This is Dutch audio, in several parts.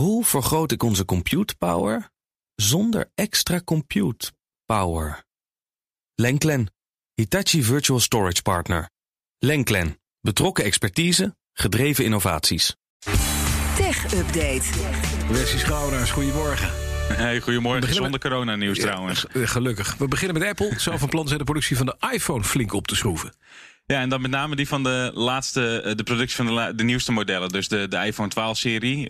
Hoe vergroot ik onze compute power zonder extra compute power? Lenklen, Hitachi Virtual Storage Partner. Lenklen, betrokken expertise, gedreven innovaties. Tech Update. Wesley Schouweraars, goedemorgen. Hey, goedemorgen. beginnen Zonder coronanieuws trouwens. Eh, Gelukkig. We beginnen met Apple. Zelf van plan zijn de productie van de iPhone flink op te schroeven. Ja, en dan met name die van de laatste, eh, de productie van de, nieuwste modellen. Dus de, de iPhone 12-serie.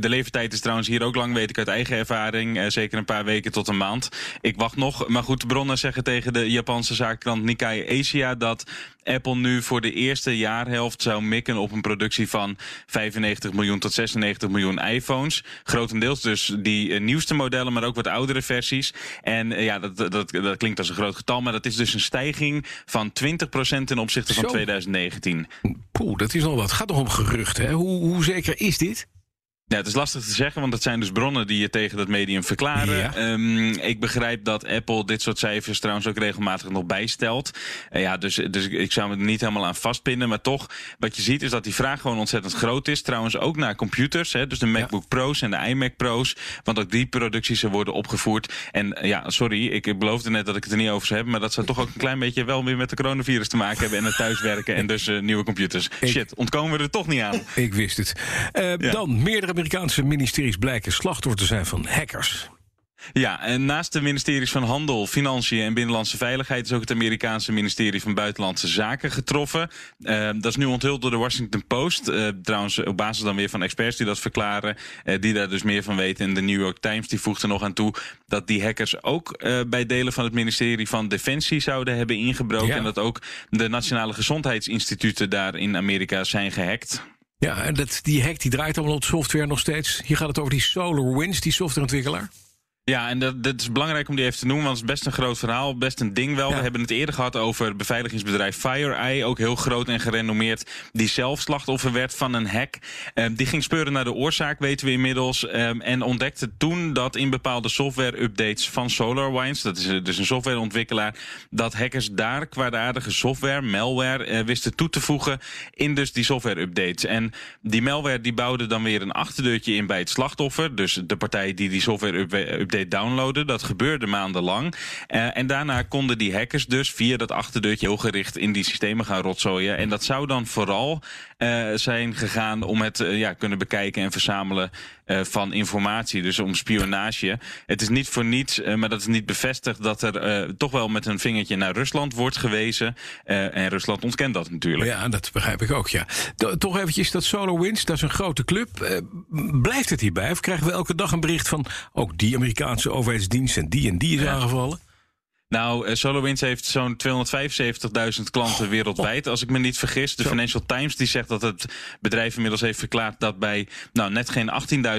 de levertijd is trouwens hier ook lang, weet ik uit eigen ervaring. Eh, zeker een paar weken tot een maand. Ik wacht nog. Maar goed, bronnen zeggen tegen de Japanse zaakkrant Nikkei Asia dat Apple nu voor de eerste jaarhelft zou mikken op een productie van 95 miljoen tot 96 miljoen iPhones. Grotendeels dus die eh, nieuwste modellen, maar ook wat oudere versies. En ja, dat, dat, dat klinkt als een groot getal, maar dat is dus een stijging van 20% ten opzichte van Zo. 2019. Poeh, dat is al wat. Het gaat nog om geruchten. Hè? Hoe, hoe zeker is dit? Ja, het is lastig te zeggen, want het zijn dus bronnen die je tegen dat medium verklaren. Ja. Ehm, ik begrijp dat Apple dit soort cijfers trouwens ook regelmatig nog bijstelt. Eh, ja, dus, dus ik zou me er niet helemaal aan vastpinnen. Maar toch, wat je ziet is dat die vraag gewoon ontzettend groot is. Trouwens ook naar computers, hè, dus de MacBook Pro's en de iMac Pro's. Want ook die producties worden opgevoerd. En eh, ja, sorry, ik beloofde net dat ik het er niet over zou hebben. Maar dat zou toch ook een klein beetje wel weer met de coronavirus te maken hebben. En het thuiswerken en dus eh, nieuwe computers. Shit, ontkomen we er toch niet aan. Ik wist het. Dan, meerdere Amerikaanse ministeries blijken slachtoffer te zijn van hackers. Ja, en naast de ministeries van Handel, Financiën en Binnenlandse Veiligheid is ook het Amerikaanse ministerie van Buitenlandse Zaken getroffen. Eh, dat is nu onthuld door de Washington Post. Eh, trouwens, op basis dan weer van experts die dat verklaren, eh, die daar dus meer van weten. En de New York Times die voegt er nog aan toe dat die hackers ook bij delen van het ministerie van Defensie zouden hebben ingebroken. Ja. En dat ook de Nationale Gezondheidsinstituten daar in Amerika zijn gehackt. Ja, en dat, die hack die draait allemaal op software nog steeds. Hier gaat het over die SolarWinds, die softwareontwikkelaar. Ja, en dat, dat is belangrijk om die even te noemen, want het is best een groot verhaal, best een ding wel. Ja. We hebben het eerder gehad over het beveiligingsbedrijf FireEye, ook heel groot en gerenommeerd, die zelf slachtoffer werd van een hack. Ehm, die ging speuren naar de oorzaak, weten we inmiddels, ehm, en ontdekte toen dat in bepaalde software-updates van SolarWinds, dat is eh, dus een softwareontwikkelaar, dat hackers daar kwaadaardige software, malware, eh, wisten toe te voegen in dus die software-updates. En die malware die bouwde dan weer een achterdeurtje in bij het slachtoffer, dus de partij die die software-update downloaden. Dat gebeurde maandenlang. Eh, en daarna konden die hackers dus via dat achterdeurtje heel gericht in die systemen gaan rotzooien. En dat zou dan vooral eh, zijn gegaan om het eh, ja, kunnen bekijken en verzamelen eh, van informatie. Dus om spionage. Het is niet voor niets, eh, maar dat is niet bevestigd dat er eh, toch wel met een vingertje naar Rusland wordt gewezen. En Rusland ontkent dat natuurlijk. Ja, dat begrijp ik ook, ja. Toch eventjes dat SolarWinds, dat is een grote club. Blijft het hierbij? Of krijgen we elke dag een bericht van... ook die Amerikaanse overheidsdienst en die en die is aangevallen? Nou, eh, SolarWinds heeft zo'n 275.000 klanten wereldwijd, als ik me niet vergis. De Zo. Financial Times die zegt dat het bedrijf inmiddels heeft verklaard dat bij nou, net geen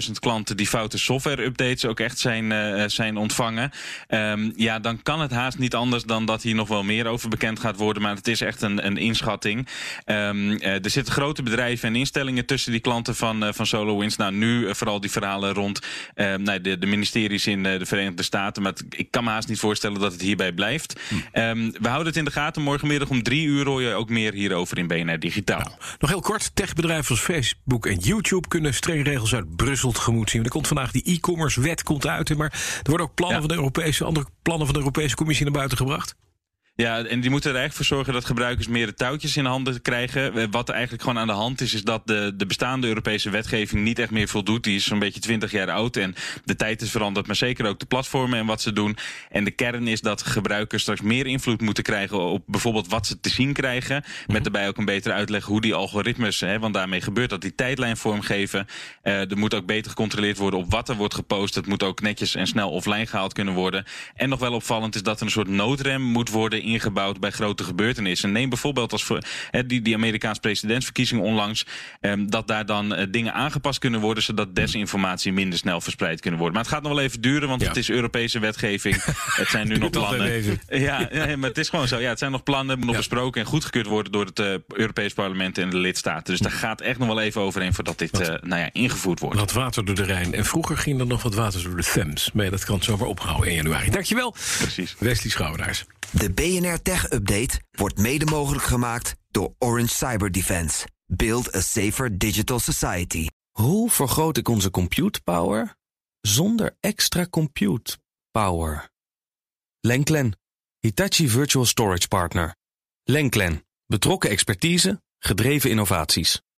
18.000 klanten die foute software-updates ook echt zijn, eh, zijn ontvangen. Ehm, ja, dan kan het haast niet anders dan dat hier nog wel meer over bekend gaat worden. Maar het is echt een, een inschatting. Ehm, eh, er zitten grote bedrijven en instellingen tussen die klanten van, van SolarWinds. Nou, nu vooral die verhalen rond ehm, nou, de, de ministeries in de Verenigde Staten. Maar het- ik kan me haast niet voorstellen dat het hierbij blijft. Ehm, we houden het in de gaten. Morgenmiddag om drie uur hoor je ook meer hierover in BNR Digitaal. Nog heel kort, techbedrijven als Facebook en YouTube kunnen strenge regels uit Brussel tegemoet zien. Er komt vandaag die e-commerce wet komt uit, maar er worden ook plannen Ja. van de Europese, andere plannen van de Europese Commissie naar buiten gebracht. Ja, en die moeten er eigenlijk voor zorgen dat gebruikers meer de touwtjes in handen krijgen. Eh, Wat er eigenlijk gewoon aan de hand is, is dat de, de bestaande Europese wetgeving niet echt meer voldoet. Die is zo'n beetje 20 jaar oud en de tijd is veranderd, maar zeker ook de platformen en wat ze doen. En de kern is dat gebruikers straks meer invloed moeten krijgen op bijvoorbeeld wat ze te zien krijgen. Met daarbij ook een betere uitleg hoe die algoritmes, hè, want daarmee gebeurt dat, die tijdlijn vormgeven. Eh, er moet ook beter gecontroleerd worden op wat er wordt gepost. Het moet ook netjes en snel offline gehaald kunnen worden. En nog wel opvallend is dat er een soort noodrem moet worden ingebouwd bij grote gebeurtenissen. Neem bijvoorbeeld als voor, die, die Amerikaanse presidentsverkiezingen onlangs, ehm, dat daar dan eh, dingen aangepast kunnen worden, zodat desinformatie minder snel verspreid kunnen worden. Maar het gaat nog wel even duren, want Ja. het is Europese wetgeving. het zijn nu nog plannen. Ja, ja, maar het is gewoon zo. Ja, het zijn nog plannen, nog Ja. besproken en goedgekeurd worden door het eh, Europees Parlement en de lidstaten. Dus daar gaat echt nog wel even overheen voordat dit eh, nou ja, ingevoerd wordt. Wat water door de Rijn. En vroeger ging er nog wat water door de Thames. Maar dat kan het zomaar ophouden in januari. Dankjewel, Precies. Wesley Schouwenaars. De BNR Tech Update wordt mede mogelijk gemaakt door Orange Cyber Defense. Build a safer digital society. Hoe vergroot ik onze compute power zonder extra compute power? Lenklen, Hitachi Virtual Storage Partner. Lenklen, betrokken expertise, gedreven innovaties.